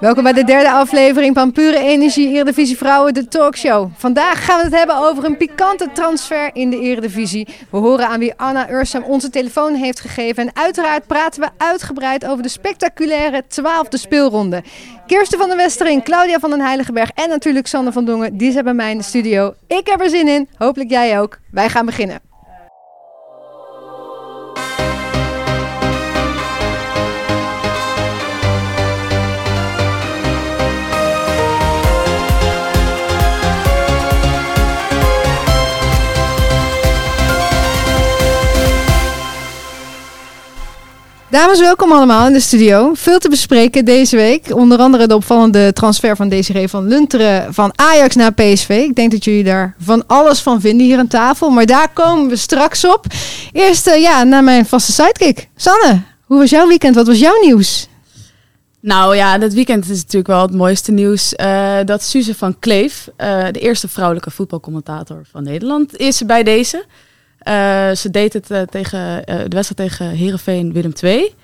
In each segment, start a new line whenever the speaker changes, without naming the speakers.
Welkom bij de derde aflevering van Pure Energie Eredivisie Vrouwen, de talkshow. Vandaag gaan we het hebben over een pikante transfer in de Eredivisie. We horen aan wie Anna Ursam onze telefoon heeft gegeven. En uiteraard praten we uitgebreid over de spectaculaire twaalfde speelronde. Kirsten van der Westering, Claudia van den Heiligenberg en natuurlijk Sander van Dongen. Die zijn bij mij in de studio. Ik heb er zin in, hopelijk jij ook. Wij gaan beginnen. Dames, welkom allemaal in de studio. Veel te bespreken deze week. Onder andere de opvallende transfer van Desiree van Lunteren van Ajax naar PSV. Ik denk dat jullie daar van alles van vinden hier aan tafel. Maar daar komen we straks op. Eerst uh, ja, naar mijn vaste sidekick. Sanne, hoe was jouw weekend? Wat was jouw nieuws?
Nou ja, dit weekend is natuurlijk wel het mooiste nieuws. Uh, dat Suze van Kleef, uh, de eerste vrouwelijke voetbalcommentator van Nederland, is bij deze. Uh, ze deed het uh, tegen uh, de wedstrijd tegen Herenveen Willem II.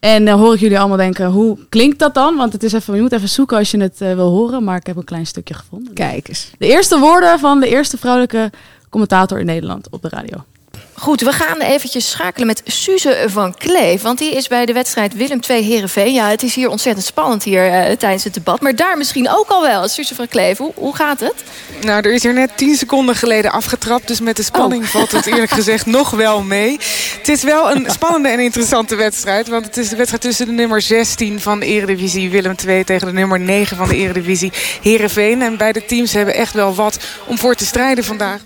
En dan hoor ik jullie allemaal denken, hoe klinkt dat dan? Want het is even, je moet even zoeken als je het wil horen. Maar ik heb een klein stukje gevonden.
Kijk eens.
De eerste woorden van de eerste vrouwelijke commentator in Nederland op de radio.
Goed, we gaan eventjes schakelen met Suze van Kleef. Want die is bij de wedstrijd Willem II Herenveen. Ja, het is hier ontzettend spannend hier uh, tijdens het debat. Maar daar misschien ook al wel. Suze van Kleef, hoe, hoe gaat het?
Nou, er is hier net tien seconden geleden afgetrapt. Dus met de spanning oh. valt het eerlijk gezegd nog wel mee. Het is wel een spannende en interessante wedstrijd. Want het is de wedstrijd tussen de nummer 16 van de Eredivisie Willem II... tegen de nummer 9 van de Eredivisie Herenveen. En beide teams hebben echt wel wat om voor te strijden vandaag.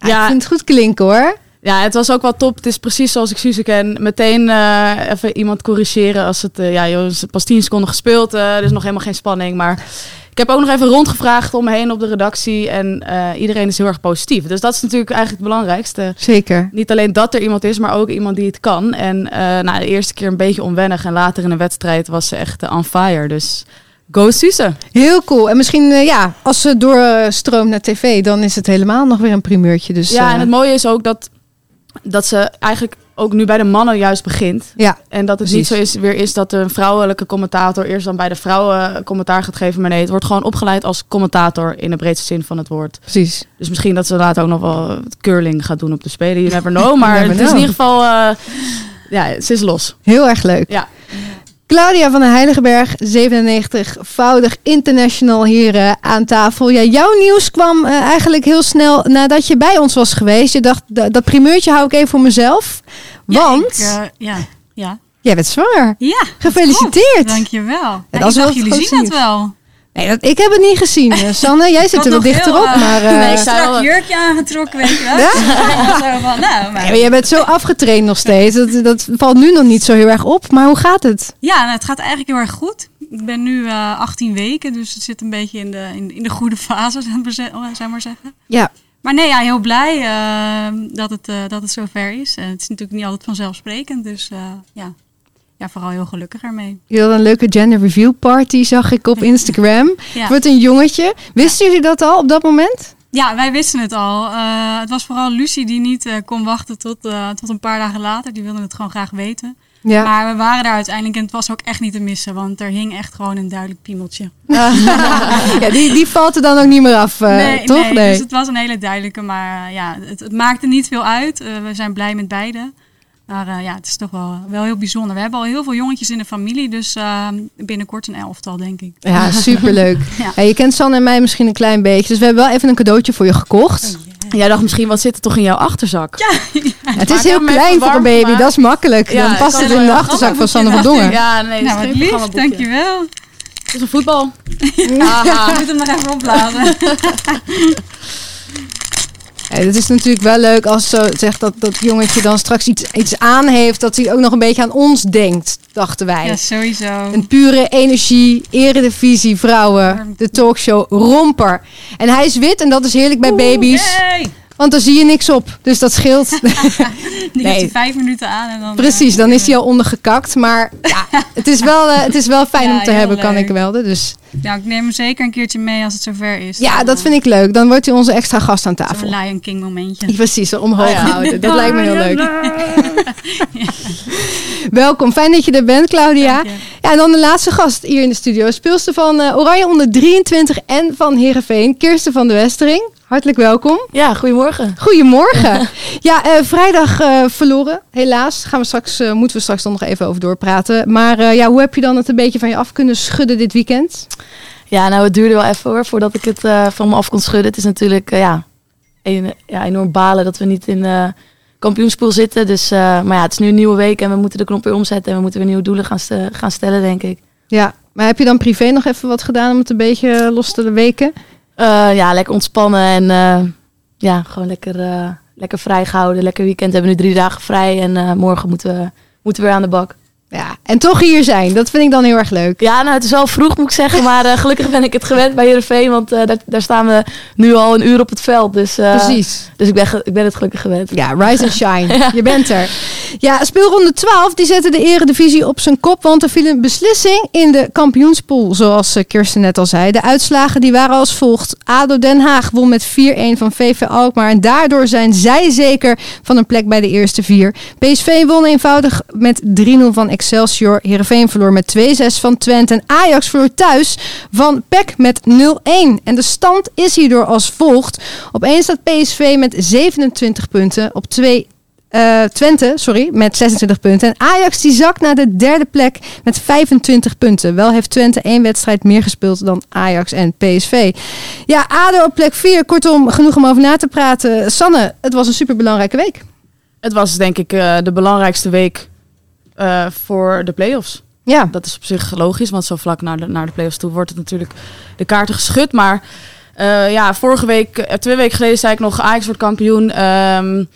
Ja, ik vind het goed klinken hoor.
Ja, het was ook wel top. Het is precies zoals ik Suze ken. Meteen uh, even iemand corrigeren als het... Uh, ja, joh, pas 10 seconden gespeeld. Uh, er is nog helemaal geen spanning. Maar ik heb ook nog even rondgevraagd om me heen op de redactie. En iedereen is heel erg positief. Dus dat is natuurlijk eigenlijk het belangrijkste.
Zeker.
Niet alleen dat er iemand is, maar ook iemand die het kan. En nou, de eerste keer een beetje onwennig. En later in de wedstrijd was ze echt on fire. Dus... Go Suze.
Heel cool. En misschien, uh, ja, als ze doorstroomt naar tv, dan is het helemaal nog weer een primeurtje. Dus,
ja, uh... en het mooie is ook dat, dat ze eigenlijk ook nu bij de mannen juist begint.
Ja,
en dat het precies. niet zo is, weer is dat een vrouwelijke commentator eerst dan bij de vrouwen commentaar gaat geven. Maar nee, het wordt gewoon opgeleid als commentator in de breedste zin van het woord.
Precies.
Dus misschien dat ze later ook nog wel curling gaat doen op de Spelen. You never know. Maar never het is in ieder geval, uh, ja, ze is los.
Heel erg leuk.
Ja.
Claudia van den Heiligenberg, 97-voudig international hier uh, aan tafel. Ja, jouw nieuws kwam uh, eigenlijk heel snel nadat je bij ons was geweest. Je dacht, dat primeurtje hou ik even voor mezelf. Want...
Ja, ik, uh, ja, ja.
Jij bent zwanger.
Ja.
Gefeliciteerd.
Dankjewel. Ja, ik dacht, jullie zien het wel.
Nee, dat, ik heb het niet gezien. Sanne, jij zit er wel dichterop.
Heel,
maar,
uh, nee, ik strak jurkje aangetrokken, weet je wel. Ja?
zo van, nou, maar... nee, jij bent zo afgetraind nog steeds. Dat, dat valt nu nog niet zo heel erg op. Maar hoe gaat het?
Ja, nou, het gaat eigenlijk heel erg goed. Ik ben nu uh, 18 weken, dus het zit een beetje in de, in, in de goede fase, zou ik maar zeggen.
Ja.
Maar nee, ja, heel blij uh, dat, het, uh, dat het zover is. En het is natuurlijk niet altijd vanzelfsprekend, dus ja ja, vooral heel gelukkig ermee.
Je had een leuke gender review party, zag ik op Instagram. ja. Wordt een jongetje. Wisten jullie dat al op dat moment?
Ja, wij wisten het al. Uh, het was vooral Lucie die niet uh, kon wachten tot, uh, tot een paar dagen later. Die wilde het gewoon graag weten. Ja. Maar we waren daar uiteindelijk en het was ook echt niet te missen. Want er hing echt gewoon een duidelijk piemeltje.
ja, die, die valt er dan ook niet meer af,
nee,
toch?
Nee, nee, dus het was een hele duidelijke. Maar ja, het, het maakte niet veel uit. we zijn blij met beide. Maar uh, ja, het is toch wel, wel heel bijzonder. We hebben al heel veel jongetjes in de familie, dus uh, binnenkort een elftal, denk ik.
Ja, superleuk. ja. Je kent Sanne en mij misschien een klein beetje, dus we hebben wel even een cadeautje voor je gekocht.
Oh, Jij dacht misschien, wat zit er toch in jouw achterzak?
Ja,
het is heel klein voor een baby, maar... dat is makkelijk. Dan past het in de achterzak van Sanne van Dongen.
Ja, nee, nou, wat lief, dankjewel.
Het is een voetbal.
ja, ik moet hem nog even opladen.
Het is natuurlijk wel leuk als ze zegt dat dat jongetje dan straks iets, iets aan heeft. Dat hij ook nog een beetje aan ons denkt, dachten wij.
Ja, sowieso.
Een pure energie, eredivisie, vrouwen. De talkshow Romper. En hij is wit en dat is heerlijk bij
Oeh,
baby's.
Hey.
Want dan zie je niks op. Dus dat scheelt.
Die nee. heeft vijf minuten aan en dan...
Precies, dan is hij al ondergekakt. Maar ja, het is wel, het is wel fijn om te hebben, kan ik wel. Dus
ja, ik neem hem zeker een keertje mee als het zover is.
Ja, dat vind ik leuk. Dan wordt hij onze extra gast aan tafel.
Een Lion King momentje.
Precies, omhoog oh, houden. Dat lijkt me heel leuk. Welkom, fijn dat je er bent, Claudia. Ja, en dan de laatste gast hier in de studio. Speelster van uh, Oranje onder 23 en van Heerenveen, Kirsten van de Westering. Hartelijk welkom.
Ja, goedemorgen.
Goedemorgen. ja, uh, vrijdag uh, verloren, helaas. Gaan we straks, moeten we straks dan nog even over doorpraten. Maar ja, hoe heb je dan het een beetje van je af kunnen schudden dit weekend?
Ja, nou het duurde wel even hoor, voordat ik het van me af kon schudden. Het is natuurlijk ja, een, ja, enorm balen dat we niet in de kampioenspool zitten. Dus, maar ja, het is nu een nieuwe week en we moeten de knop weer omzetten. En we moeten weer nieuwe doelen gaan, gaan stellen, denk ik.
Ja, maar heb je dan privé nog even wat gedaan om het een beetje los te weken?
Uh, ja, lekker ontspannen en uh, ja, gewoon lekker, uh, lekker vrijgehouden. Lekker weekend. We hebben nu drie dagen vrij en morgen moeten moeten we weer aan de bak.
Ja, en toch hier zijn. Dat vind ik dan heel erg leuk.
Ja, nou, het is wel vroeg, moet ik zeggen. Maar uh, gelukkig ben ik het gewend bij Heerenveen. Want uh, daar, daar, staan we nu al een uur op het veld. Dus, uh,
Precies.
Dus ik ben, ik ben het gelukkig gewend.
Ja, rise and shine. ja. Je bent er. Ja, speelronde 12, die zette de eredivisie op zijn kop. Want er viel een beslissing in de kampioenspool, zoals Kirsten net al zei. De uitslagen die waren als volgt. ADO Den Haag won met 4-1 van VV Alkmaar. En daardoor zijn zij zeker van een plek bij de eerste vier. PSV won eenvoudig met 3-0 van Excelsior. Heerenveen verloor met 2-6 van Twente. En Ajax verloor thuis van PEC met 0-1. En de stand is hierdoor als volgt. Op 1 staat PSV met 27 punten. Op 2 uh, eh, Twente, sorry, met 26 punten. En Ajax die zakt naar de derde plek met 25 punten. Wel heeft Twente één wedstrijd meer gespeeld dan Ajax en PSV. Ja, ADO op plek 4. Kortom, genoeg om over na te praten. Sanne, het was een superbelangrijke week.
Het was denk ik uh, de belangrijkste week uh, voor de play-offs. Ja. Dat is op zich logisch, want zo vlak naar de, naar de play-offs toe wordt het natuurlijk de kaarten geschud. Maar uh, ja, vorige week, uh, twee weken geleden zei ik nog Ajax wordt kampioen. Um,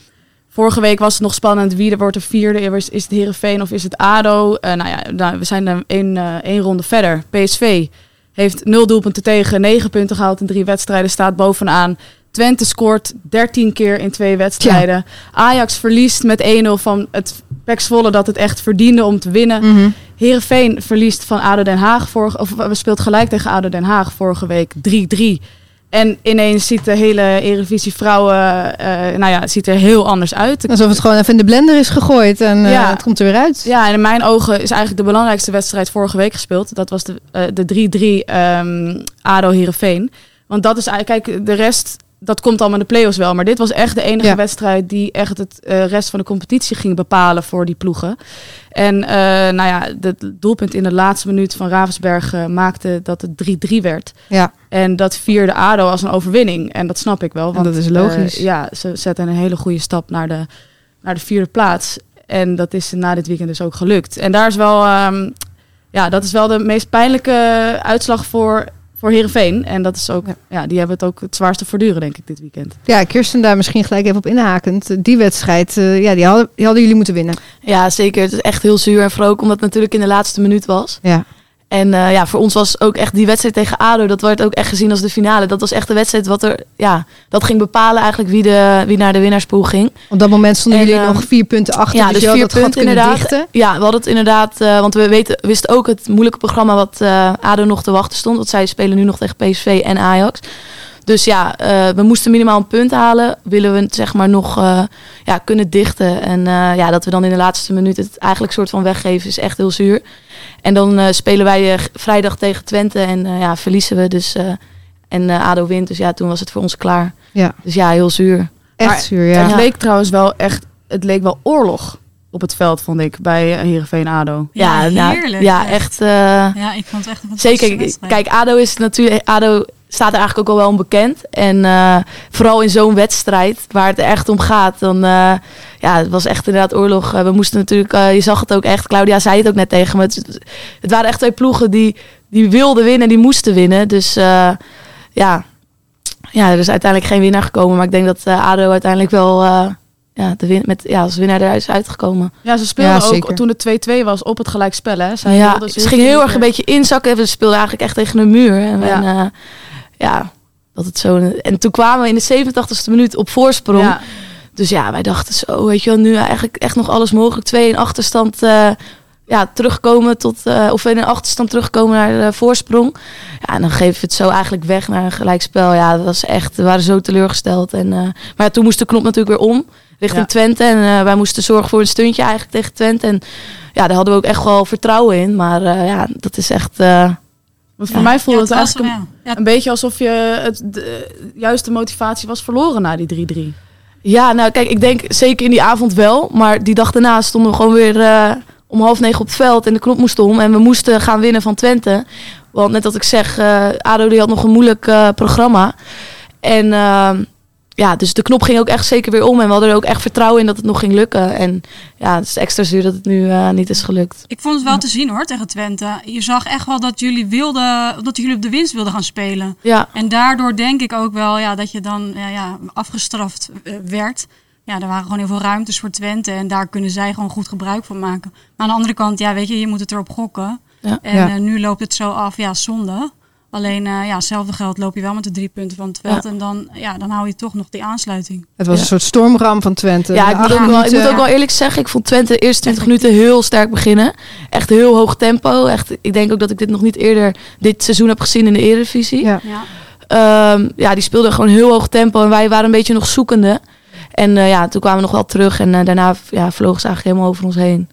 vorige week was het nog spannend wie er wordt de vierde. Is het Herenveen of is het ADO? nou ja, nou, we zijn er één, één ronde verder. PSV heeft nul doelpunten tegen, negen punten gehaald in drie wedstrijden, staat bovenaan. Twente scoort 13 keer in twee wedstrijden. Ajax verliest met 1-0 van het Pek Zwolle dat het echt verdiende om te winnen. Mm Heerenveen verliest van ADO Den Haag. Vorige, of we speelt gelijk tegen ADO Den Haag vorige week 3-3. En ineens ziet de hele Eredivisie vrouwen, uh, nou ja, ziet er heel anders uit.
Alsof het gewoon even in de blender is gegooid en uh, ja. het komt er weer uit.
Ja, en in mijn ogen is eigenlijk de belangrijkste wedstrijd vorige week gespeeld. Dat was de, uh, de 3-3 um, ADO Heerenveen. Want dat is eigenlijk, kijk, de rest dat komt allemaal in de play-offs wel. Maar dit was echt de enige wedstrijd die echt het uh, rest van de competitie ging bepalen voor die ploegen. En uh, nou ja, het doelpunt in de laatste minuut van Ravensberg uh, maakte dat het 3-3 werd. Ja. En dat vierde ADO als een overwinning. En dat snap ik wel. Want
dat is logisch.
ja, ze zetten een hele goede stap naar de, naar de vierde plaats. En dat is na dit weekend dus ook gelukt. En daar is wel, um, ja, dat is wel de meest pijnlijke uitslag voor voor Herenveen. En dat is ook, ja. die hebben het ook het zwaarste voortduren, denk ik, dit weekend.
Ja, Kirsten, daar misschien gelijk even op inhakend. Die wedstrijd, uh, ja, die hadden, die hadden jullie moeten winnen.
Ja, zeker. Het is echt heel zuur. En vooral ook omdat het natuurlijk in de laatste minuut was. Ja. En uh, ja, voor ons was ook echt die wedstrijd tegen ADO, dat wordt ook echt gezien als de finale. Dat was echt de wedstrijd wat er, ja, dat ging bepalen eigenlijk wie, de, wie naar de winnaarspool ging.
Op dat moment stonden jullie uh, nog vier punten achter,
ja, dus, dus vier punten inderdaad. Dichten. Ja, we hadden het inderdaad, uh, want we weten, wisten ook het moeilijke programma wat ADO nog te wachten stond. Want zij spelen nu nog tegen PSV en Ajax. Dus ja, uh, we moesten minimaal een punt halen. Willen we het zeg maar nog uh, ja, kunnen dichten. En uh, ja, dat we dan in de laatste minuut het eigenlijk soort van weggeven is echt heel zuur. En dan spelen wij vrijdag tegen Twente en ja, verliezen we. Dus, en ADO wint. Dus ja, toen was het voor ons klaar. Ja. Dus ja, heel zuur.
Echt maar zuur, ja.
Het leek trouwens wel echt, het leek wel oorlog op het veld, vond ik, bij Heerenveen ADO.
Ja,
ja, heerlijk.
Ja, echt.
ja, ik vond het echt een
Zeker, kijk, ADO is natuurlijk, ADO staat er eigenlijk ook al wel onbekend. En uh, vooral in zo'n wedstrijd waar het er echt om gaat, dan uh, ja, het was echt inderdaad oorlog. Uh, we moesten natuurlijk, je zag het ook echt. Claudia zei het ook net tegen me. Het, het waren echt twee ploegen die, die wilden winnen, die moesten winnen. Dus ja, ja, er is uiteindelijk geen winnaar gekomen. Maar ik denk dat ADO uiteindelijk wel ja, de win met, ja, als winnaar eruit is uitgekomen.
Ja, ze speelden ook toen het 2-2 was op het gelijkspel. Hè?
Zij ja, ze ging heel erg een beetje inzakken. Ze speelden eigenlijk echt tegen een muur. En, ja. En, ja, dat het zo... En toen kwamen we in de 87ste minuut op voorsprong. Dus ja, wij dachten zo, weet je wel, nu eigenlijk echt nog alles mogelijk. Twee in achterstand ja, terugkomen tot, uh, of in een achterstand terugkomen naar de voorsprong. Ja, en dan geven we het zo eigenlijk weg naar een gelijkspel. Ja, dat was echt, we waren zo teleurgesteld. En, uh, maar toen moest de knop natuurlijk weer om richting Twente. En uh, wij moesten zorgen voor een stuntje eigenlijk tegen Twente. En ja, daar hadden we ook echt wel vertrouwen in. Maar ja, dat is echt...
Want voor mij voelde het, eigenlijk een, een, beetje alsof je het, de juiste motivatie was verloren na die 3-3.
Ja, nou kijk, ik denk zeker in die avond wel. Maar die dag daarna stonden we gewoon weer om half negen op het veld en de knop moest om. En we moesten gaan winnen van Twente. Want net als ik zeg, uh, ADO die had nog een moeilijk uh, programma. En uh, ja, dus de knop ging ook echt zeker weer om. En we hadden er ook echt vertrouwen in dat het nog ging lukken. En ja, het is extra zuur dat het nu niet is gelukt.
Ik vond het wel te zien hoor, tegen Twente. Je zag echt wel dat jullie wilden, dat jullie op de winst wilden gaan spelen. Ja. En daardoor denk ik ook wel ja, dat je dan ja, ja, afgestraft werd ja, er waren gewoon heel veel ruimtes voor Twente. En daar kunnen zij gewoon goed gebruik van maken. Maar aan de andere kant, ja, weet je, je moet het erop gokken. Ja. En eh, nu loopt het zo af, ja, zonde. Alleen, uh, ja, hetzelfde geld loop je wel met de drie punten van Twente. En dan, ja, dan hou je toch nog die aansluiting.
Het was een soort stormram van Twente.
Ja, ik moet, ook wel, ik moet ook wel eerlijk zeggen, ik vond Twente de eerste 20 minuten heel sterk beginnen. Echt heel hoog tempo. Echt, ik denk ook dat ik dit nog niet eerder dit seizoen heb gezien in de Eredivisie. Ja. Ja. Um, ja, die speelden gewoon heel hoog tempo en wij waren een beetje nog zoekende. En uh, ja, toen kwamen we nog wel terug en uh, daarna ja, vlogen ze eigenlijk helemaal over ons heen.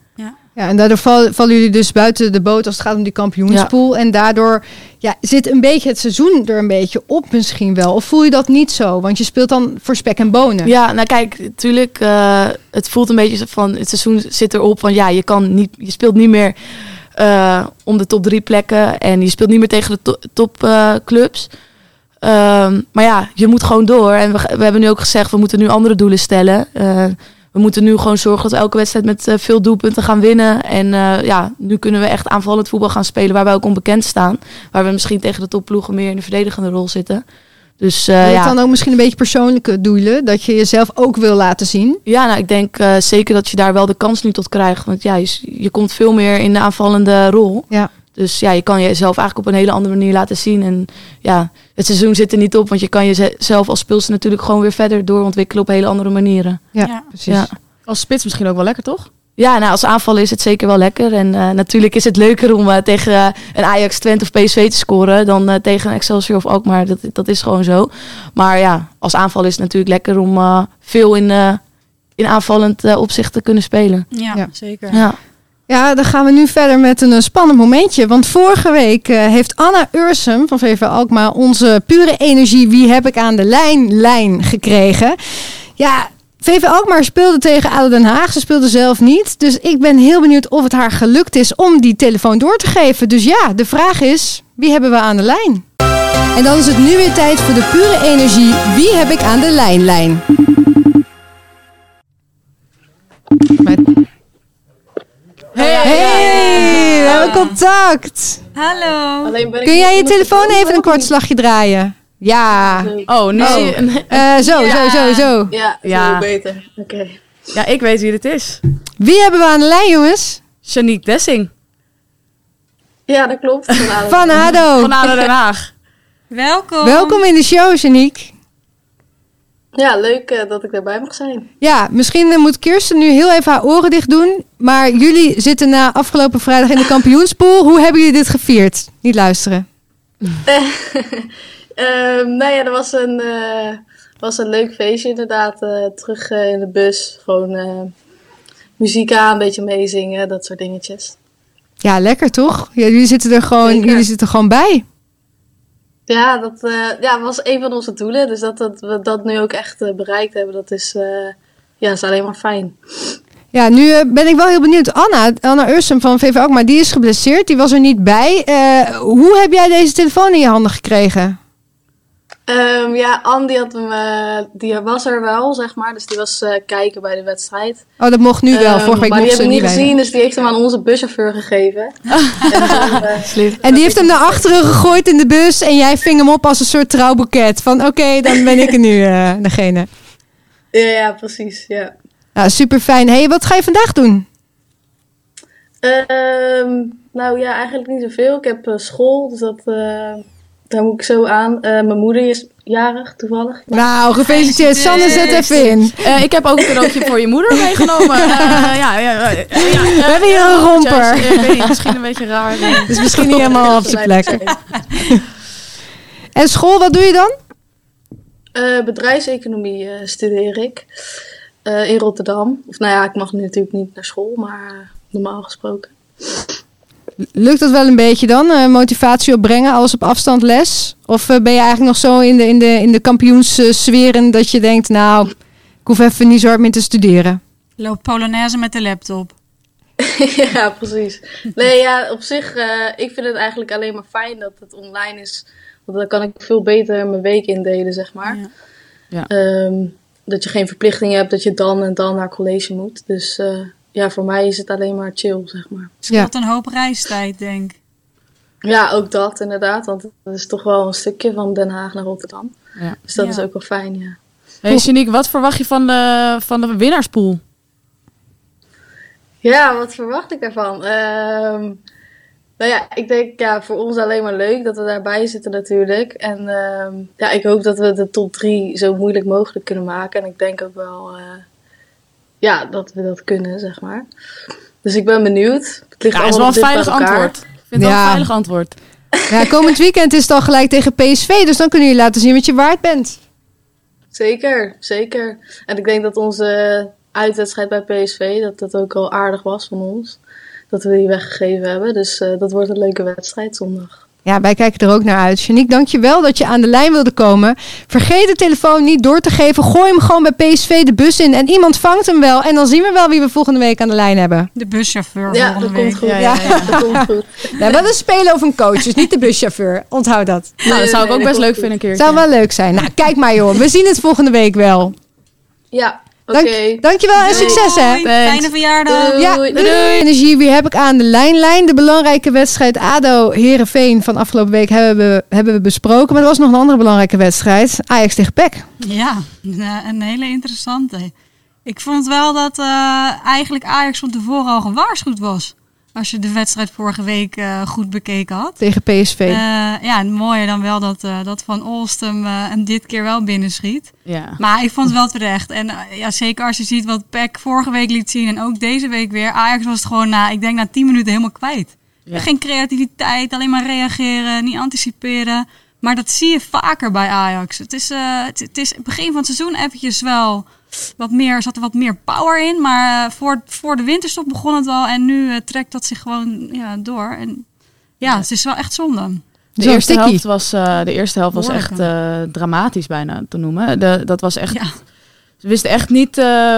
Ja, en daardoor vallen, vallen jullie dus buiten de boot als het gaat om die kampioenspool. En daardoor ja, zit een beetje het seizoen er een beetje op misschien wel. Of voel je dat niet zo? Want je speelt dan voor spek en bonen.
Ja, nou kijk, natuurlijk, uh, het voelt een beetje van het seizoen zit erop van ja, je kan niet, je speelt niet meer om de top drie plekken en je speelt niet meer tegen de to topclubs. Um, maar ja, je moet gewoon door. En we, we hebben nu ook gezegd, we moeten nu andere doelen stellen. We moeten nu gewoon zorgen dat we elke wedstrijd met uh, veel doelpunten gaan winnen. En uh, ja, nu kunnen we echt aanvallend voetbal gaan spelen waar wij ook onbekend staan. Waar we misschien tegen de topploegen meer in de verdedigende rol zitten. Dus, uh,
ja. dan ook misschien een beetje persoonlijke doelen? Dat je jezelf ook wil laten zien?
Ja, nou, ik denk uh, zeker dat je daar wel de kans nu tot krijgt. Want ja, je, je komt veel meer in de aanvallende rol. Ja. Dus ja, je kan jezelf eigenlijk op een hele andere manier laten zien. En ja, het seizoen zit er niet op, want je kan jezelf als speelster natuurlijk gewoon weer verder doorontwikkelen op hele andere manieren.
Ja, precies. Ja.
Als spits misschien ook wel lekker, toch?
Ja, nou, als aanvaller is het zeker wel lekker. En uh, natuurlijk is het leuker om uh, tegen uh, een Ajax, Twente of PSV te scoren dan tegen een Excelsior of ook maar. Dat, dat is gewoon zo. Maar ja, als aanval is het natuurlijk lekker om veel in, in aanvallend opzicht te kunnen spelen.
Ja, ja. zeker. Ja.
Ja, dan gaan we nu verder met een spannend momentje. Want vorige week uh, heeft Anna Ursum van VV Alkmaar onze pure energie Wie heb ik aan de lijn lijn gekregen. Ja, VV Alkmaar speelde tegen ADO Den Haag. Ze speelde zelf niet. Dus ik ben heel benieuwd of het haar gelukt is om die telefoon door te geven. Dus ja, de vraag is, wie hebben we aan de lijn? En dan is het nu weer tijd voor de pure energie Wie heb ik aan de lijn lijn? Hey, hey, we hebben contact.
Hallo.
Kun jij je telefoon even een kort slagje draaien? Ja.
Oh, nu oh.
Uh, zo, zo, zo, zo.
Ja, ja. beter. Oké.
Ja, ik weet wie het is.
Wie hebben we aan de lijn, jongens?
Janique Dessing.
Ja, dat klopt.
Van ADO. Van ADO.
Van ADO Den Haag.
Welkom.
Welkom in de show, Janique.
Ja, leuk uh, dat ik erbij mag zijn.
Ja, misschien uh, moet Kirsten nu heel even haar oren dicht doen. Maar jullie zitten na afgelopen vrijdag in de kampioenspool. Hoe hebben jullie dit gevierd? Niet luisteren.
uh, nou ja, er was een, eh, was een leuk feestje inderdaad. terug in de bus. Gewoon muziek aan, een beetje meezingen, dat soort dingetjes.
Ja, lekker toch? Ja, jullie zitten er gewoon, jullie zitten er gewoon bij.
Ja, dat uh, ja, was een van onze doelen. Dus dat, dat we dat nu ook echt uh, bereikt hebben, dat is, uh, ja, is alleen maar fijn.
Ja, nu ben ik wel heel benieuwd. Anna, Anna Ursum van VV maar die is geblesseerd. Die was er niet bij. hoe heb jij deze telefoon in je handen gekregen?
Um, ja, die, had hem, uh, die was er wel, zeg maar. Dus die was uh, kijken bij de wedstrijd.
Oh, dat mocht nu wel. Um, Vorige week
maar
mocht
die heb ik niet gezien, dus die heeft hem aan onze buschauffeur gegeven.
en, uh, en die heeft hem naar achteren gegooid in de bus. En jij ving hem op als een soort trouwboeket. Van oké, okay, dan ben ik er nu degene.
Ja, ja, precies. Ja.
Nou, super fijn. hey, wat ga je vandaag doen?
Um, nou ja, eigenlijk niet zoveel. Ik heb school, dus dat daar moet ik zo aan. mijn moeder is jarig toevallig.
Nou, gefeliciteerd. Sanne, zet even in.
Uh, ik heb ook een cadeautje voor je moeder meegenomen. Uh, ja, ja, ja,
We hebben hier een romper.
Weet, misschien een beetje raar.
Het is misschien niet helemaal op zijn plek. en school, wat doe je dan?
Uh, bedrijfseconomie studeer ik. in Rotterdam. Of nou ja, ik mag nu natuurlijk niet naar school, maar normaal gesproken.
Lukt dat wel een beetje dan? Uh, motivatie opbrengen, alles op afstand les? Of uh, ben je eigenlijk nog zo in de, in de, in de kampioenssferen dat je denkt, nou, ik hoef even niet zo hard meer te studeren?
Loop Polonaise met de laptop.
ja, precies. Nee, ja, op zich, uh, ik vind het eigenlijk alleen maar fijn dat het online is. Want dan kan ik veel beter mijn week indelen, zeg maar. Ja. ja. Um, dat je geen verplichtingen hebt dat je dan en dan naar college moet. Dus ja, voor mij is het alleen maar chill, zeg maar.
Het scheelt een hoop reistijd, denk
Ja, ook dat inderdaad. Want het is toch wel een stukje van Den Haag naar Rotterdam. Ja. Dus dat is ook wel fijn, ja.
Hey Janique, wat verwacht je van de, van de winnaarspool?
Ja, wat verwacht ik daarvan? Um, nou ja, ik denk ja, voor ons alleen maar leuk dat we daarbij zitten natuurlijk. En uh, ja, ik hoop dat we de top 3 zo moeilijk mogelijk kunnen maken. En ik denk ook wel... Uh, ja, dat we dat kunnen, zeg maar. Dus ik ben benieuwd.
Het ligt ja, is wel een veilig antwoord. Ik vind het wel een veilig antwoord.
Ja, komend weekend is het al gelijk tegen PSV, dus dan kunnen jullie laten zien wat je waard bent.
Zeker, zeker. En ik denk dat onze uitwedstrijd bij PSV, dat dat ook al aardig was van ons. Dat we die weggegeven hebben. Dus uh, dat wordt een leuke wedstrijd zondag.
Ja, wij kijken er ook naar uit. Janiek, dankjewel dat je aan de lijn wilde komen. Vergeet de telefoon niet door te geven. Gooi hem gewoon bij PSV de bus in. En iemand vangt hem wel. En dan zien we wel wie we volgende week aan de lijn hebben.
De buschauffeur
ja,
volgende
dat
week.
Komt goed. Ja, ja, ja, dat komt goed.
We hebben een speler of een coach, dus niet de buschauffeur. Onthoud dat.
Nou, dat zou ik ook best leuk vinden een keer.
Zou wel leuk zijn. Nou, kijk maar joh. We zien het volgende week wel.
Ja,
Dank, okay. dankjewel en succes hè.
Fijne verjaardag.
Doei.
Ja,
doei.
doei. Energie, wie heb ik aan de lijnlijn? De belangrijke wedstrijd ADO Herenveen van afgelopen week hebben we, hebben we besproken. Maar er was nog een andere belangrijke wedstrijd. Ajax tegen PEC.
Ja, een hele interessante. Ik vond wel dat uh, eigenlijk Ajax van tevoren al gewaarschuwd was. Als je de wedstrijd vorige week uh, goed bekeken had.
Tegen PSV. Uh,
ja, en mooier dan wel dat, uh, dat Van Olstem hem dit keer wel binnenschiet.
Ja.
Maar ik vond het wel terecht. En ja, zeker als je ziet wat Peck vorige week liet zien en ook deze week weer. Ajax was het gewoon na, ik denk na 10 minuten helemaal kwijt. Ja. Geen creativiteit, alleen maar reageren, niet anticiperen. Maar dat zie je vaker bij Ajax. Het is, het, het is begin van het seizoen eventjes wel wat meer, zat er wat meer power in. Maar uh, voor, voor de winterstop begon het wel. En nu uh, trekt dat zich gewoon ja, door. En ja, het is wel echt zonde.
De eerste helft was, uh, de eerste helft was echt dramatisch bijna te noemen. De, dat was echt... Ja. Ze wisten echt niet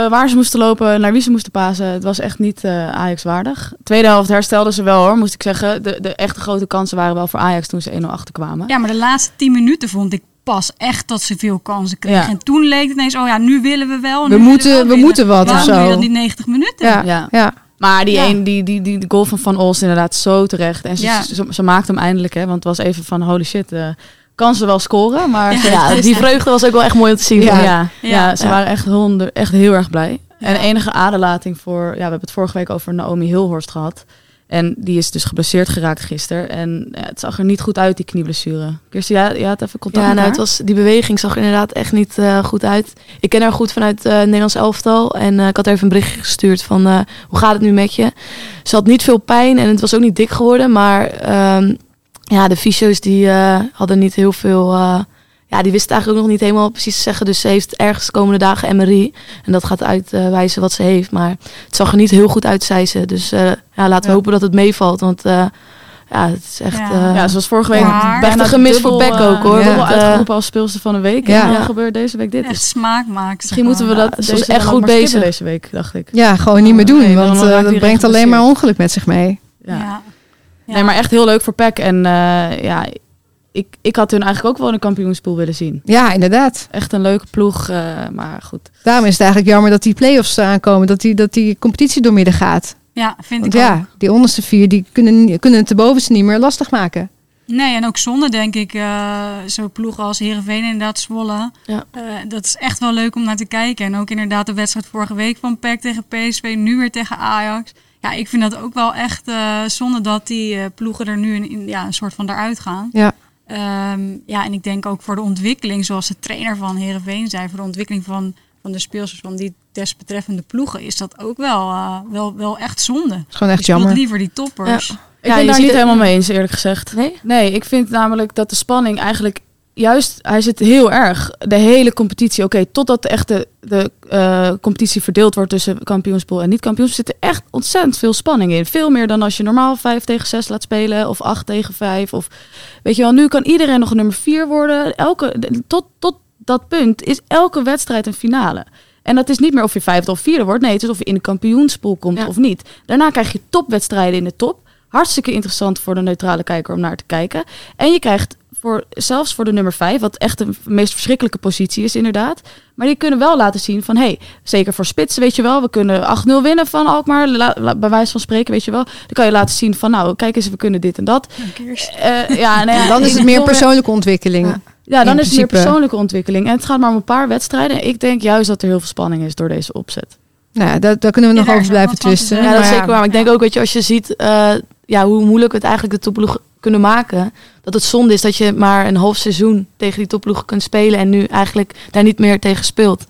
waar ze moesten lopen, naar wie ze moesten pasen. Het was echt niet Ajax waardig. Tweede helft herstelden ze wel hoor, moest ik zeggen. De, de echte grote kansen waren wel voor Ajax toen ze 1-0 achterkwamen.
Ja, maar de laatste 10 minuten vond ik pas echt dat ze veel kansen kregen. Ja. En toen leek het ineens, oh ja, nu willen we wel.
We moeten, we, we moeten wat
Waarom
of zo.
dat niet 90 minuten?
Ja, ja. ja.
Maar die, ja. een, die, die, die, die goal van Van Ols inderdaad zo terecht. En ze,
ja.
ze, ze, ze maakte hem eindelijk, hè, want het was even van holy shit. Uh, kan ze wel scoren, maar
ja, ja die vreugde was ook wel echt mooi om te zien.
Ja, ja, ja, ze waren echt, honder, echt heel erg blij. En enige aderlating voor, ja, we hebben het vorige week over Naomi Hilhorst gehad. En die is dus geblesseerd geraakt gisteren. En ja, het zag er niet goed uit, die knieblessure. Kirsten, ja, je had even contact
ja,
met
nou,
haar?
het was, die beweging zag er inderdaad echt niet uh, goed uit. Ik ken haar goed vanuit uh, Nederlands elftal. En uh, ik had haar even een berichtje gestuurd van hoe gaat het nu met je? Ze had niet veel pijn en het was ook niet dik geworden. Maar um, ja, de fysio's die hadden niet heel veel ja, die wist het eigenlijk ook nog niet helemaal precies te zeggen. Dus ze heeft ergens de komende dagen MRI. En dat gaat uitwijzen wat ze heeft. Maar het zag er niet heel goed uit, zei ze. Dus uh, ja, laten we ja. hopen dat het meevalt. Want uh, ja, het is echt...
Ja, uh, ja zoals vorige week.
Ja, bijna gemis voor Beck ook, hoor.
Ja. Dubbel uitgeroepen als speelster van de week. Ja. En dan gebeurt deze week dit.
Echt smaak maakt.
Misschien moeten we dat
deze echt goed bezig
deze week, dacht ik.
Ja, gewoon niet meer doen. Nee, want dat brengt alleen maar ongeluk met zich mee.
Ja. Nee, maar echt heel leuk voor Peck. En ja, ik, ik had hun eigenlijk ook wel een kampioenspool willen zien.
Ja, inderdaad.
Echt een leuke ploeg, uh, maar goed.
Daarom is het eigenlijk jammer dat die play-offs aankomen, dat die, dat die competitie doormidden gaat.
Ja, vind
Want
ik
ja,
ook.
die onderste vier die kunnen, kunnen het de bovenste niet meer lastig maken.
Nee, en ook zonde denk ik, uh, zo'n ploeg als Heerenveen inderdaad Zwolle.
Ja.
Uh, dat is echt wel leuk om naar te kijken. En ook inderdaad de wedstrijd vorige week van PEC tegen PSV, nu weer tegen Ajax. Ja, ik vind dat ook wel echt uh, zonde dat die ploegen er nu in, in, ja, een soort van eruit gaan.
Ja.
Ehm, ja, en ik denk ook voor de ontwikkeling, zoals de trainer van Herenveen zei, voor de ontwikkeling van, van de speelsters van die desbetreffende ploegen, is dat ook wel, uh, wel, wel echt zonde. Het
is gewoon echt jammer.
liever die toppers.
Ja. Ik ben daar niet helemaal mee eens, eerlijk gezegd. Nee? Nee, ik vind namelijk dat de spanning eigenlijk juist, hij zit heel erg. De hele competitie, oké, totdat de echte de, uh, competitie verdeeld wordt tussen kampioenspool en niet-kampioens, zit er echt ontzettend veel spanning in. Veel meer dan als je normaal 5 tegen 6 laat spelen of 8 tegen 5. Of weet je wel, nu kan iedereen nog nummer 4 worden. Elke, tot, tot dat punt is elke wedstrijd een finale. En dat is niet meer of je vijfde of vierde wordt. Nee, het is of je in de kampioenspool komt of niet. Daarna krijg je topwedstrijden in de top. Hartstikke interessant voor de neutrale kijker om naar te kijken. En je krijgt voor, zelfs voor de nummer 5, wat echt de meest verschrikkelijke positie is inderdaad. Maar die kunnen wel laten zien van, hey, zeker voor spitsen weet je wel, we kunnen 8-0 winnen van Alkmaar, bij wijze van spreken weet je wel. Dan kan je laten zien van, nou, kijk eens, we kunnen dit en dat.
Uh, ja, nou ja, dan is het meer persoonlijke ontwikkeling.
Ja. dan is het meer persoonlijke ontwikkeling. En het gaat maar om een paar wedstrijden. Ik denk juist dat er heel veel spanning is door deze opzet.
Nou ja, daar, daar kunnen we nog over blijven twisten.
Ja, dat is zeker waar. Maar ik denk ook, weet je, als je ziet uh, ja, hoe moeilijk het eigenlijk de topploeg kunnen maken. Dat het zonde is dat je maar een half seizoen tegen die topploegen kunt spelen en nu eigenlijk daar niet meer tegen speelt.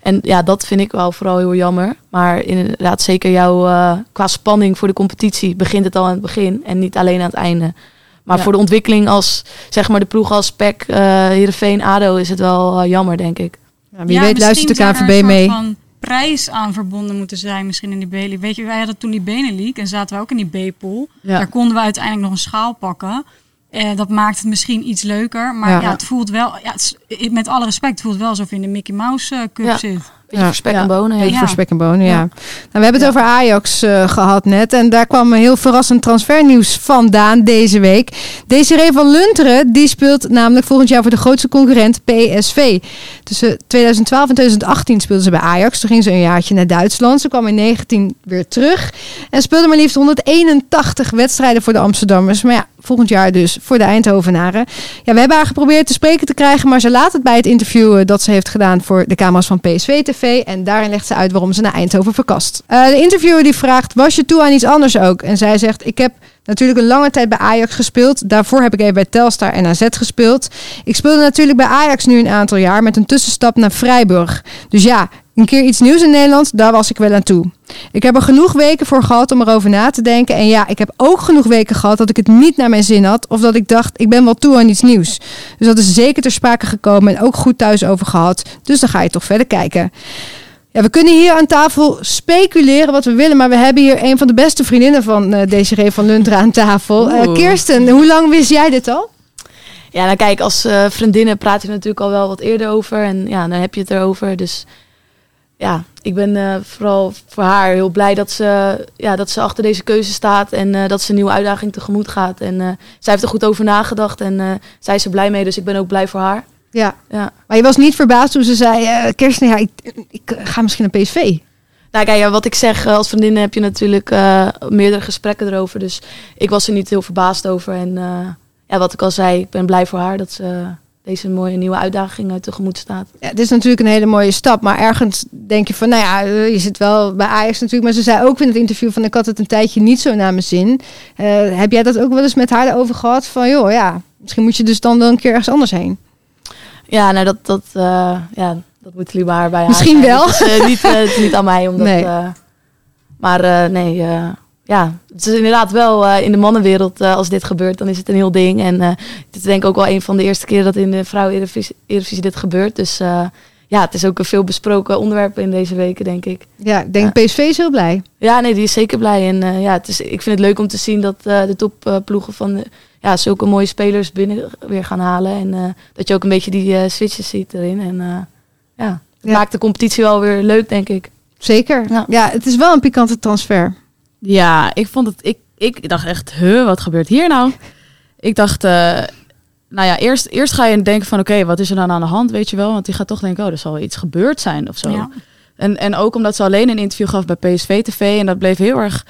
En ja, dat vind ik wel vooral heel jammer. Maar inderdaad, zeker jouw uh, qua spanning voor de competitie begint het al aan het begin en niet alleen aan het einde. Maar voor de ontwikkeling als zeg maar de ploeg als PEC, uh, Heerenveen, ADO is het wel uh, jammer, denk ik.
Ja, wie weet luistert de KNVB mee.
Van prijs aan verbonden moeten zijn misschien in die B-league. Weet je, wij hadden toen die Benelink en zaten we ook in die B-pool. Daar konden we uiteindelijk nog een schaal pakken. Uh, dat maakt het misschien iets leuker. Maar ja, ja het voelt wel, ja, het met alle respect, het voelt wel alsof je in de Mickey Mouse uh, Cup zit.
Beetje ja. voor spek en bonen.
Beetje voor spek en bonen, ja. Nou, we hebben het over Ajax uh, gehad net. En daar kwam een heel verrassend transfernieuws vandaan deze week. Desiree van Lunteren, die speelt namelijk volgend jaar voor de grootste concurrent PSV. Tussen 2012 en 2018 speelde ze bij Ajax. Toen ging ze een jaartje naar Duitsland. Ze kwam in 19 weer terug. En speelde maar liefst 181 wedstrijden voor de Amsterdammers. Maar ja, volgend jaar dus voor de Eindhovenaren. Ja, we hebben haar geprobeerd te spreken te krijgen. Maar ze laat het bij het interview dat ze heeft gedaan voor de camera's van PSV En daarin legt ze uit waarom ze naar Eindhoven verkast. Uh, de interviewer die vraagt, was je toe aan iets anders ook? En zij zegt, ik heb natuurlijk een lange tijd bij Ajax gespeeld. Daarvoor heb ik even bij Telstar en AZ gespeeld. Ik speelde natuurlijk bij Ajax nu een aantal jaar met een tussenstap naar Freiburg. Dus ja, een keer iets nieuws in Nederland, daar was ik wel aan toe. Ik heb er genoeg weken voor gehad om erover na te denken. En ja, ik heb ook genoeg weken gehad dat ik het niet naar mijn zin had. Of dat ik dacht, ik ben wel toe aan iets nieuws. Dus dat is zeker ter sprake gekomen en ook goed thuis over gehad. Dus dan ga je toch verder kijken. Ja, we kunnen hier aan tafel speculeren wat we willen, maar we hebben hier een van de beste vriendinnen van uh, Desiree van Luntra aan tafel. Uh, Kirsten, hoe lang wist jij dit al?
Ja, nou kijk, als uh, vriendinnen praat je natuurlijk al wel wat eerder over en ja, dan heb je het erover. Dus ja, ik ben vooral voor haar heel blij dat ze, ja, dat ze achter deze keuze staat en dat ze een nieuwe uitdaging tegemoet gaat. En zij heeft er goed over nagedacht en zij is er blij mee, dus ik ben ook blij voor haar.
Ja. ja. Maar je was niet verbaasd toen ze zei, Kirsten, ja, ik, ik, ga misschien naar PSV.
Nou kijk, ja, wat ik zeg, eh, als vriendin heb je natuurlijk meerdere gesprekken erover. Dus ik was er niet heel verbaasd over. En ja, wat ik al zei, ik ben blij voor haar dat ze deze mooie nieuwe uitdaging tegemoet staat.
Ja, het is natuurlijk een hele mooie stap. Maar ergens denk je van, nou ja, je zit wel bij Ajax natuurlijk. Maar ze zei ook in het interview van, ik had het een tijdje niet zo naar mijn zin. heb jij dat ook wel eens met haar over gehad? Van, joh, ja, misschien moet je dus dan wel een keer ergens anders heen.
Ja, nou dat, dat, uh, ja, dat moet liever bij haar
Misschien wel.
Dus, uh, niet, niet aan mij. Omdat, nee. maar nee, ja, het is inderdaad wel in de mannenwereld als dit gebeurt, dan is het een heel ding. En het is denk ik ook wel een van de eerste keren dat in de vrouwen-Eredivisie dit gebeurt. Dus ja, het is ook een veel besproken onderwerp in deze weken, denk ik.
Ja, ik denk PSV is heel blij.
Ja, nee, die is zeker blij. En ja, het is, ik vind het leuk om te zien dat de topploegen van ja, zulke mooie spelers binnen weer gaan halen. En uh, dat je ook een beetje die uh, switches ziet erin. En uh, ja, het maakt de competitie wel weer leuk, denk ik.
Zeker. Ja. ja, het is wel een pikante transfer.
Ja, ik vond het. Ik, ik dacht echt, huh, wat gebeurt hier nou? Ik dacht, nou ja, eerst, eerst ga je denken van, oké, wat is er dan aan de hand, weet je wel? Want die gaat toch denken, oh, er zal iets gebeurd zijn of zo. Ja. En, en ook omdat ze alleen een interview gaf bij PSV TV. En dat bleef heel erg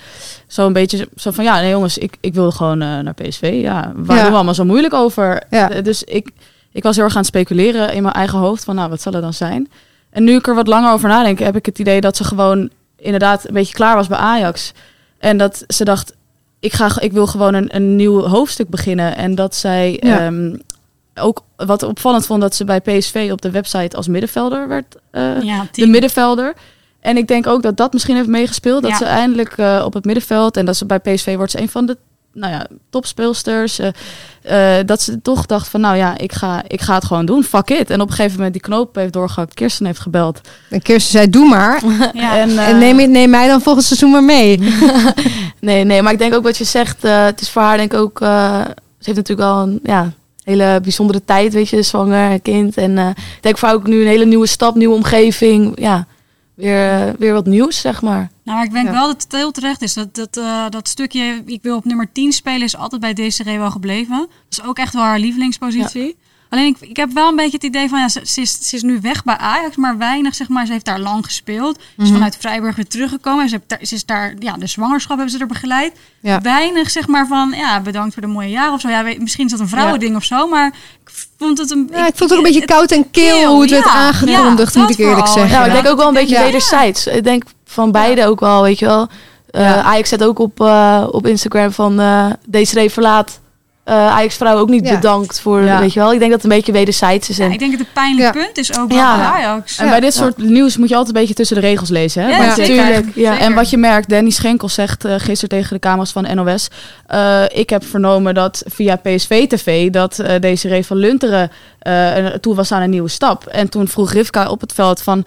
zo een beetje zo van... Ja, nee jongens, ik, ik wil gewoon uh, naar PSV. Ja, waar doen we allemaal zo moeilijk over? Ja. Eh, dus ik, ik was heel erg aan het speculeren in mijn eigen hoofd. Van nou, wat zal er dan zijn? En nu ik er wat langer over nadenk... heb ik het idee dat ze gewoon inderdaad een beetje klaar was bij Ajax. En dat ze dacht... Ik, ga, ik wil gewoon een, een nieuw hoofdstuk beginnen. En dat zij... Ja. Um, ook wat opvallend vond dat ze bij PSV op de website als middenvelder werd. ja, de middenvelder. En ik denk ook dat dat misschien heeft meegespeeld. Dat ze eindelijk op het middenveld en dat ze bij PSV wordt ze een van de nou ja, topspeelsters. Uh, dat ze toch dacht van, nou ja, ik ga, ik ga het gewoon doen. Fuck it. En op een gegeven moment die knoop heeft doorgehakt. Kirsten heeft gebeld.
En Kirsten zei, doe maar. Ja. En, en neem, neem, mij dan volgend seizoen maar mee.
nee, nee, maar ik denk ook wat je zegt. Uh, het is voor haar denk ik ook... Uh, ze heeft natuurlijk wel een ja, hele bijzondere tijd, weet je, zwanger, kind. En ik denk voor haar ook nu een hele nieuwe stap, nieuwe omgeving. Ja, weer, weer wat nieuws, zeg maar.
Nou, ik denk wel dat het heel terecht is. Dat, dat, uh, dat stukje, ik wil op nummer 10 spelen, is altijd bij Desiree wel gebleven. Dat is ook echt wel haar lievelingspositie. Alleen ik, ik heb wel een beetje het idee van, ja, ze, ze, is, ze is nu weg bij Ajax, maar weinig, zeg maar. Ze heeft daar lang gespeeld. Ze is mhm. vanuit Vrijburg weer teruggekomen. Ze, heeft ze is daar, ja, de zwangerschap hebben ze er begeleid. Weinig, zeg maar, van, ja, bedankt voor de mooie jaren of zo. Ja, misschien is dat een vrouwending of zo, maar ik vond het een...
Ja, ik vond het ook een beetje koud en keel, hoe het werd aangekondigd, moet ik eerlijk zeggen.
Ja, ik denk ook wel een beetje wederzijds. Ik denk van beide ook wel, weet je wel. Uh, Ajax zet ook op, uh, op Instagram van uh, deze verlaat uh, Ajax-vrouw ook niet bedankt voor, weet je wel. Ik denk dat het een beetje wederzijds is.
En... ik denk dat het pijnlijk punt is ook ja. bij Ajax.
En bij dit soort nieuws moet je altijd een beetje tussen de regels lezen. Hè? Ja, natuurlijk. Ja. En wat je merkt, Danny Schenkel zegt uh, gisteren tegen de camera's van NOS... Uh, eh, ik heb vernomen dat via PSV-TV dat deze van Lunteren toe was aan een nieuwe stap. En toen vroeg Rivka op het veld van...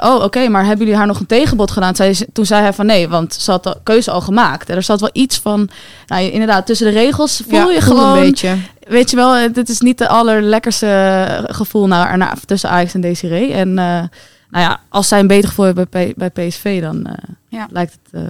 oh, oké, maar hebben jullie haar nog een tegenbod gedaan? Zij, toen zei hij van nee, want ze had de keuze al gemaakt. En er zat wel iets van... Nou, inderdaad, tussen de regels voel je gewoon een beetje. Weet je wel, dit is niet de allerlekkerste gevoel naar, naar, tussen Ajax en Desiree. En uh, nou ja, als zij een beter gevoel hebben bij, bij PSV, dan uh, ja. lijkt het uh,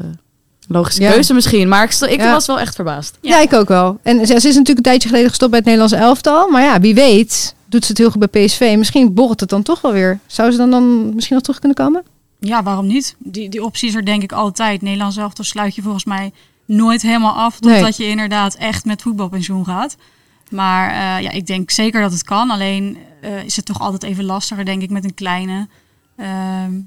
logische keuze misschien. Maar ik, ik was wel echt verbaasd.
Ja. ik ook wel. En ze, is natuurlijk een tijdje geleden gestopt bij het Nederlands elftal. Maar ja, wie weet doet ze het heel goed bij PSV. Misschien borrelt het dan toch wel weer. Zou ze dan, dan misschien nog terug kunnen komen?
Ja, waarom niet? Die, die optie is er denk ik altijd. Nederlands elftal sluit je volgens mij nooit helemaal af totdat je inderdaad echt met voetbalpensioen gaat. Maar uh, ja, ik denk zeker dat het kan. Alleen uh, is het toch altijd even lastiger, denk ik, met een kleine. Uh,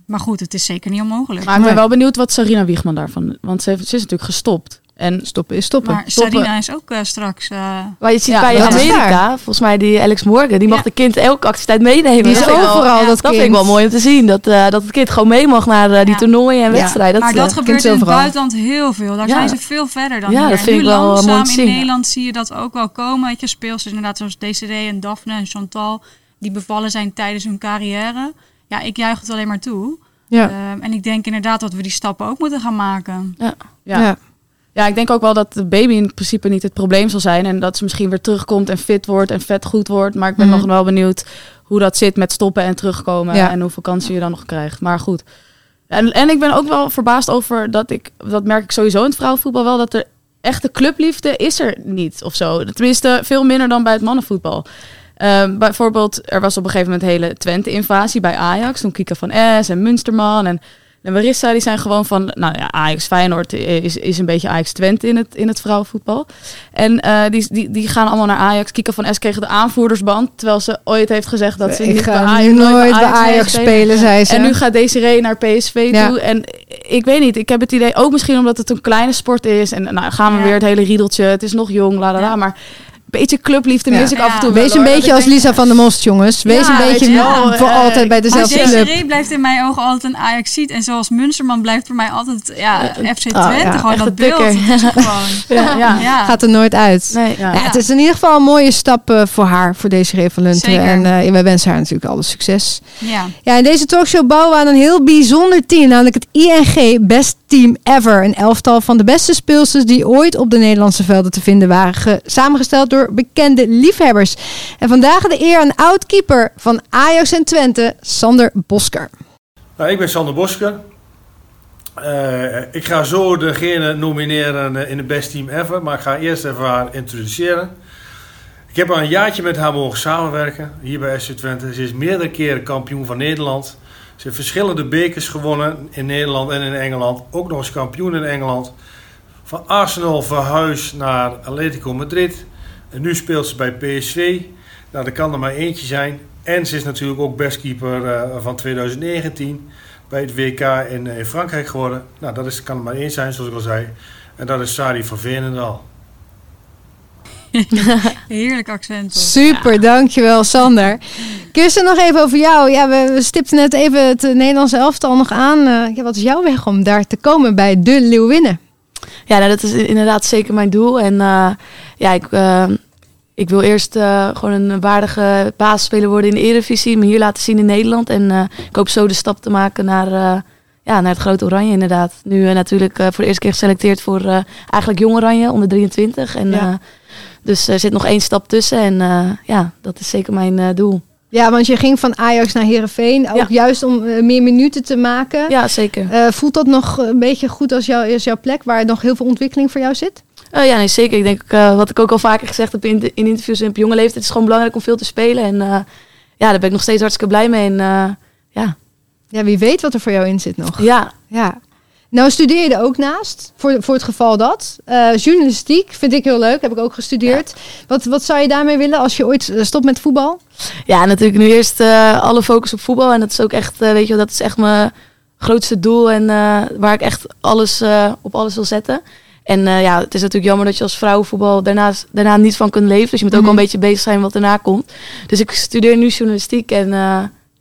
maar goed, het is zeker niet onmogelijk.
Maar ik ben wel benieuwd wat Sarina Wiegman daarvan... Want ze, heeft, ze is natuurlijk gestopt. En stoppen is stoppen.
Maar Sarina is ook uh, straks... Uh...
Maar je ziet bij Amerika, volgens mij die Alex Morgan, die mag de kind elke activiteit meenemen.
Die is overal dat,
dat vind ik wel mooi om te zien. Dat, uh, dat het kind gewoon mee mag naar die toernooien en wedstrijden.
maar dat gebeurt in het buitenland heel veel. Daar zijn ze veel verder dan ja, hier. Dat vind ik wel mooi te zien. in Nederland zie je dat ook wel komen. Weet je, speels inderdaad zoals Desiree en Daphne en Chantal, die bevallen zijn tijdens hun carrière. Ja, ik juich het alleen maar toe. Ja. Ehm, en ik denk inderdaad dat we die stappen ook moeten gaan maken.
ja. ja. Ja, ik denk ook wel dat de baby in principe niet het probleem zal zijn. En dat ze misschien weer terugkomt en fit wordt en vet goed wordt. Maar ik ben mhm. nog wel benieuwd hoe dat zit met stoppen en terugkomen. En hoeveel kansen je dan nog krijgt. Maar goed. En, en ik ben ook wel verbaasd over dat ik, dat merk ik sowieso in het vrouwenvoetbal wel, dat er echte clubliefde is er niet of zo. Tenminste, veel minder dan bij het mannenvoetbal. Um, bijvoorbeeld, er was op een gegeven moment hele Twente-invasie bij Ajax. Toen Kika van S en Munsterman en de Marissa die zijn gewoon van, nou ja, Ajax Feyenoord is, is een beetje Ajax Twente in het, in het vrouwenvoetbal. En uh, die, die, die gaan allemaal naar Ajax. Kika van S kregen de aanvoerdersband, terwijl ze ooit heeft gezegd dat ze
ik
niet
bij Ajax, nooit bij Ajax, spelen, zei ze.
En nu gaat Desiree naar PSV toe. En ik weet niet, ik heb het idee, ook misschien omdat het een kleine sport is. En nou gaan we weer het hele riedeltje, het is nog jong, la la la. Maar beetje clubliefde mis ik af en toe.
Wees een beetje als Lisa van der Most, jongens. Wees een beetje voor uh, altijd bij dezelfde club.
Desiree blijft in mijn ogen altijd een Ajax ziet En zoals Munsterman blijft voor mij altijd ja, FC ah, Twente. gewoon dat beeld. gewoon.
ja. Gaat er nooit uit. Nee, het is in ieder geval een mooie stap uh, voor haar, voor Desiree van. En uh, wij wensen haar natuurlijk alle succes. Ja. ja, in deze talkshow bouwen we aan een heel bijzonder team. Namelijk het ING Best Team Ever. Een elftal van de beste speelsters die ooit op de Nederlandse velden te vinden waren. Samengesteld door bekende liefhebbers. En vandaag de eer aan oud-keeper van Ajax en Twente, Sander Bosker.
Nou, ik ben Sander Bosker. Uh, ik ga zo degene nomineren eh, in de best team ever, maar ik ga eerst even haar introduceren. Ik heb al een jaartje met haar mogen samenwerken hier bij SC Twente. Ze is meerdere keren kampioen van Nederland. Ze heeft verschillende bekers gewonnen in Nederland en in Engeland. Ook nog eens kampioen in Engeland. Van Arsenal verhuisd naar Atletico Madrid. En nu speelt ze bij PSV. Nou, er kan er maar eentje zijn. En ze is natuurlijk ook bestkeeper uh, van 2019 bij het WK in, in, Frankrijk geworden. Nou, dat is, kan er maar één zijn, zoals ik al zei. En dat is Sari van Veenendaal.
Heerlijk accent.
Super, dankjewel Sander. Kirsten, nog even over jou. Ja, we, stipten net even het Nederlandse elftal nog aan. Uh, ja, wat is jouw weg om daar te komen bij de Leeuwinnen?
Ja, nou, dat is inderdaad zeker mijn doel. En uh, ja, ik, uh, ik wil eerst gewoon een waardige basisspeler worden in de Eredivisie. Me hier laten zien in Nederland. En ik hoop zo de stap te maken naar, ja, naar het grote Oranje inderdaad. Nu natuurlijk voor de eerste keer geselecteerd voor eigenlijk Jong Oranje, onder 23. En, ja. dus er zit nog één stap tussen. En ja, dat is zeker mijn doel.
Ja, want je ging van Ajax naar Herenveen, ook juist om uh, meer minuten te maken.
Ja, zeker.
Uh, voelt dat nog een beetje goed als, jou, als jouw plek, waar nog heel veel ontwikkeling voor jou zit?
Uh, ja, nee, zeker. Ik denk, wat ik ook al vaker gezegd heb in, in interviews in op jonge leeftijd, het is gewoon belangrijk om veel te spelen. En ja, daar ben ik nog steeds hartstikke blij mee. En ja.
Ja, wie weet wat er voor jou in zit nog.
Ja.
Ja. Nou studeer je er ook naast, voor, voor het geval dat. Uh, journalistiek vind ik heel leuk, heb ik ook gestudeerd. Wat, wat zou je daarmee willen als je ooit eh, stopt met voetbal?
Ja, natuurlijk nu eerst uh, alle focus op voetbal. En dat is ook echt, uh, weet je dat is echt mijn grootste doel. En waar ik echt alles op alles wil zetten. En ja, het is natuurlijk jammer dat je als vrouwenvoetbal daarnaast, daarna niet van kunt leven. Dus je moet ook mm -hmm. wel een beetje bezig zijn wat erna komt. Dus ik studeer nu journalistiek en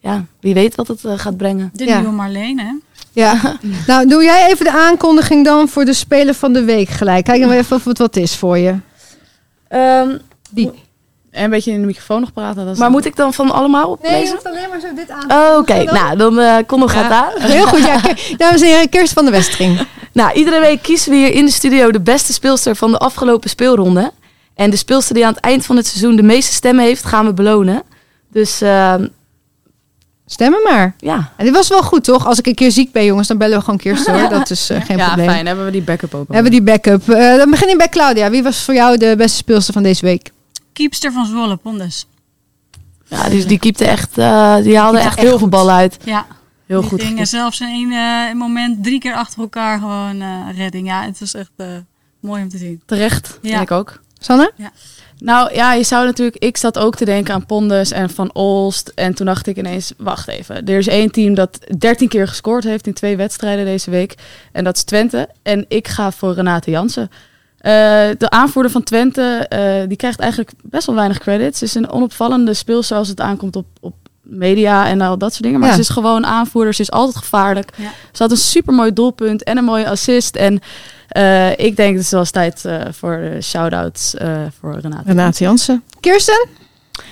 ja, wie weet wat het gaat brengen.
De
ja.
nieuwe Marleen, hè?
Ja, nou doe jij even de aankondiging dan voor de Speler van de Week gelijk. Kijk dan even of het wat is voor je.
Um,
Die.
En een beetje in de microfoon nog praten. Dat is
maar moet ik dan van allemaal oplezen?
Nee, je hoeft alleen maar zo dit aan
oh, Oké, okay. nou dan uh, kom nog gaat aan.
Heel goed, ja. Dames en heren, Kirst van de Westring.
nou, iedere week kiezen we hier in de studio de beste speelster van de afgelopen speelronde. En de speelster die aan het eind van het seizoen de meeste stemmen heeft, gaan we belonen. Dus uh,
Stemmen maar.
Ja.
En dit was wel goed, toch? Als ik een keer ziek ben, jongens, dan bellen we gewoon Kirsten hoor. Dat is uh, geen
ja,
probleem.
Ja, fijn. Hebben we die backup ook.
Hebben we die backup. Uh, dan begin ik bij Claudia. Wie was voor jou de beste speelster van deze week?
Keepster van Zwolle, Pondes.
Ja, die, die keepte echt, uh, die haalde echt, echt heel veel ballen uit.
Ja.
Heel
die
goed.
Dingen, zelfs in één moment drie keer achter elkaar gewoon redding. Ja, het was echt mooi om te zien.
Terecht,
ja.
vind ik ook.
Sanne?
Ja.
Nou ja, je zou natuurlijk. Ik zat ook te denken aan Pondes en Van Olst. En toen dacht ik ineens: wacht even. Er is één team dat 13 keer gescoord heeft in twee wedstrijden deze week. En dat is Twente. En ik ga voor Renate Jansen. Uh, de aanvoerder van Twente, uh, die krijgt eigenlijk best wel weinig credits. Ze is een onopvallende speelster als het aankomt op, op media en al dat soort dingen. Maar
Ja.
ze is gewoon aanvoerder. Ze is altijd gevaarlijk.
Ja.
Ze had een supermooi doelpunt en een mooie assist. En eh, ik denk dat het wel eens tijd eh, voor de shout-outs eh, voor Renate.
Renate Jansen. Kirsten?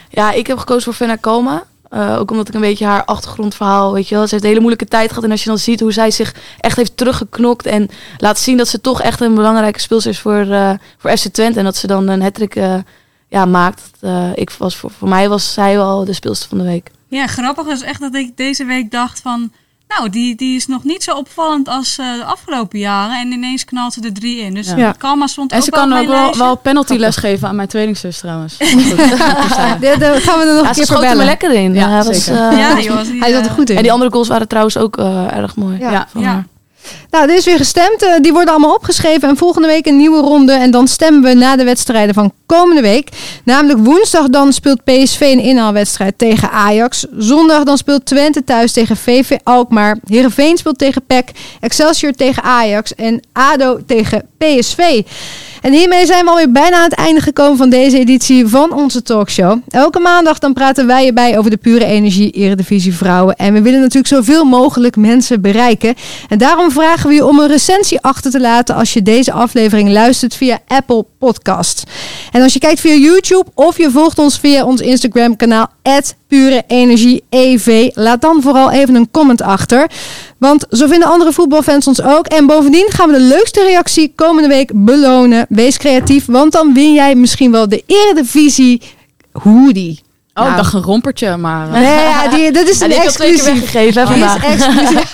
Ja, ik heb gekozen voor Fenna Koma. Eh, ook omdat ik een beetje haar achtergrondverhaal, weet je wel. Ze heeft een hele moeilijke tijd gehad. En als je dan ziet hoe zij zich echt heeft teruggeknokt. En laat zien dat ze toch echt een belangrijke speelster is voor, eh voor FC Twente. En dat ze dan een hattrick eh ja, maakt. Ik was, voor, voor mij was zij wel de speelster van de week.
Ja, grappig is echt dat ik deze week dacht van... Nou, die, die is nog niet zo opvallend als eh, de afgelopen jaren. En ineens knalt ze er drie in. Dus
Ja.
ja. Kalma stond
En
ook
ze
wel op
kan ook wel, wel penalty les geven aan mijn tweelingzus trouwens. Goed.
De, de, gaan we er nog
Ja,
een
ze
keer voor
er
bellen.
lekker in.
Ja,
hij was,
zeker.
eh,
Ja, joh. die,
Hij zat er
eh,
goed in.
En die andere goals waren trouwens ook eh, erg mooi.
Ja.
Ja.
van
Ja.
haar.
Nou, er is weer gestemd. Eh, die worden allemaal opgeschreven. En volgende week een nieuwe ronde. En dan stemmen we na de wedstrijden van komende week. Namelijk woensdag dan speelt PSV een inhaalwedstrijd tegen Ajax. Zondag dan speelt Twente thuis tegen VV Alkmaar. Heerenveen speelt tegen PEC. Excelsior tegen Ajax. En ADO tegen PSV. En hiermee zijn we alweer bijna aan het einde gekomen van deze editie van onze talkshow. Elke maandag dan praten wij erbij over de pure energie Eredivisie Vrouwen. En we willen natuurlijk zoveel mogelijk mensen bereiken. En daarom vragen we je om een recensie achter te laten als je deze aflevering luistert via Apple Podcast. En als je kijkt via YouTube of je volgt ons via ons Instagram kanaal Pure Energie EV, laat dan vooral even een comment achter. Want zo vinden andere voetbalfans ons ook. En bovendien gaan we de leukste reactie komende week belonen. Wees creatief, want dan win jij misschien wel de Eredivisie hoodie.
Oh,
Nou.
ik dacht een rompertje, maar... eh,
Nee, ja, die, dat is een
keer
exclusief.
weggegeven
Die is exclusief.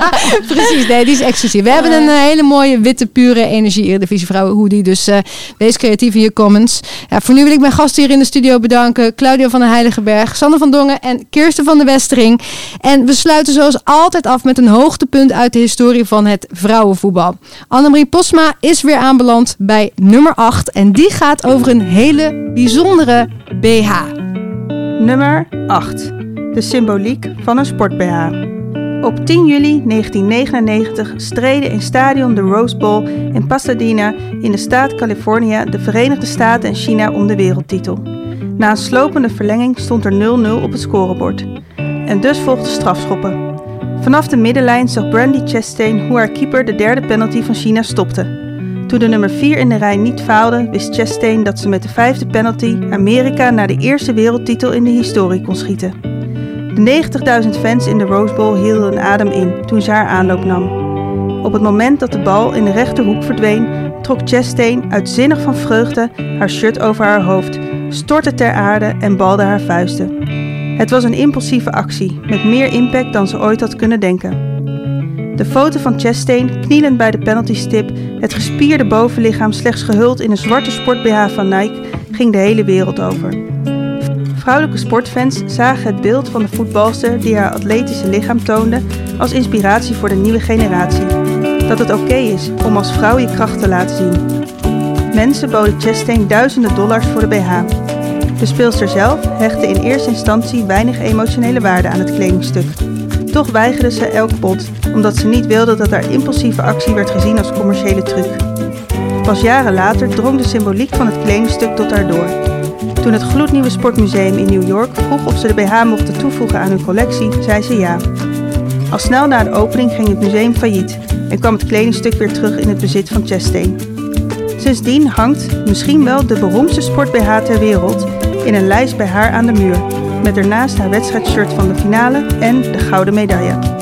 Precies, nee, die is exclusief. We hebben een hele mooie witte, pure energie Eredivisie vrouwen hoodie. Dus eh, wees creatief in je comments. Ja, voor nu wil ik mijn gasten hier in de studio bedanken. Claudio van den Heiligenberg, Sanne van Dongen en Kirsten van der Westering. En we sluiten zoals altijd af met een hoogtepunt uit de historie van het vrouwenvoetbal. Annemarie Posma is weer aanbeland bij nummer 8. En die gaat over een hele bijzondere BH.
Nummer 8. De symboliek van een sport-BH. Op 10 juli 1999 streden in stadion de Rose Bowl in Pasadena in de staat California de Verenigde Staten en China om de wereldtitel. Na een slopende verlenging stond er 0-0 op het scorebord. En dus volgden strafschoppen. Vanaf de middenlijn zag Brandy Chastain hoe haar keeper de derde penalty van China stopte. Toen de nummer 4 in de rij niet faalde, wist Chastain dat ze met de vijfde penalty Amerika naar de eerste wereldtitel in de historie kon schieten. De 90.000 fans in de Rose Bowl hielden een adem in toen ze haar aanloop nam. Op het moment dat de bal in de rechterhoek verdween, trok Chastain uitzinnig van vreugde haar shirt over haar hoofd, stortte ter aarde en balde haar vuisten. Het was een impulsieve actie met meer impact dan ze ooit had kunnen denken. De foto van Chastain knielend bij de penaltystip, het gespierde bovenlichaam slechts gehuld in een zwarte sport-BH van Nike, ging de hele wereld over. Vrouwelijke sportfans zagen het beeld van de voetbalster die haar atletische lichaam toonde als inspiratie voor de nieuwe generatie. Dat het oké is om als vrouw je kracht te laten zien. Mensen boden Chastain duizenden dollars voor de BH. De speelster zelf hechtte in eerste instantie weinig emotionele waarde aan het kledingstuk. Toch weigerde ze elk bod, omdat ze niet wilde dat haar impulsieve actie werd gezien als commerciële truc. Pas jaren later drong de symboliek van het kledingstuk tot haar door. Toen het gloednieuwe sportmuseum in New York vroeg of ze de BH mochten toevoegen aan hun collectie, zei ze ja. Al snel na de opening ging het museum failliet en kwam het kledingstuk weer terug in het bezit van Chastain. Sindsdien hangt misschien wel de beroemdste sport-BH ter wereld in een lijst bij haar aan de muur, met ernaast haar wedstrijdshirt van de finale en de gouden medaille.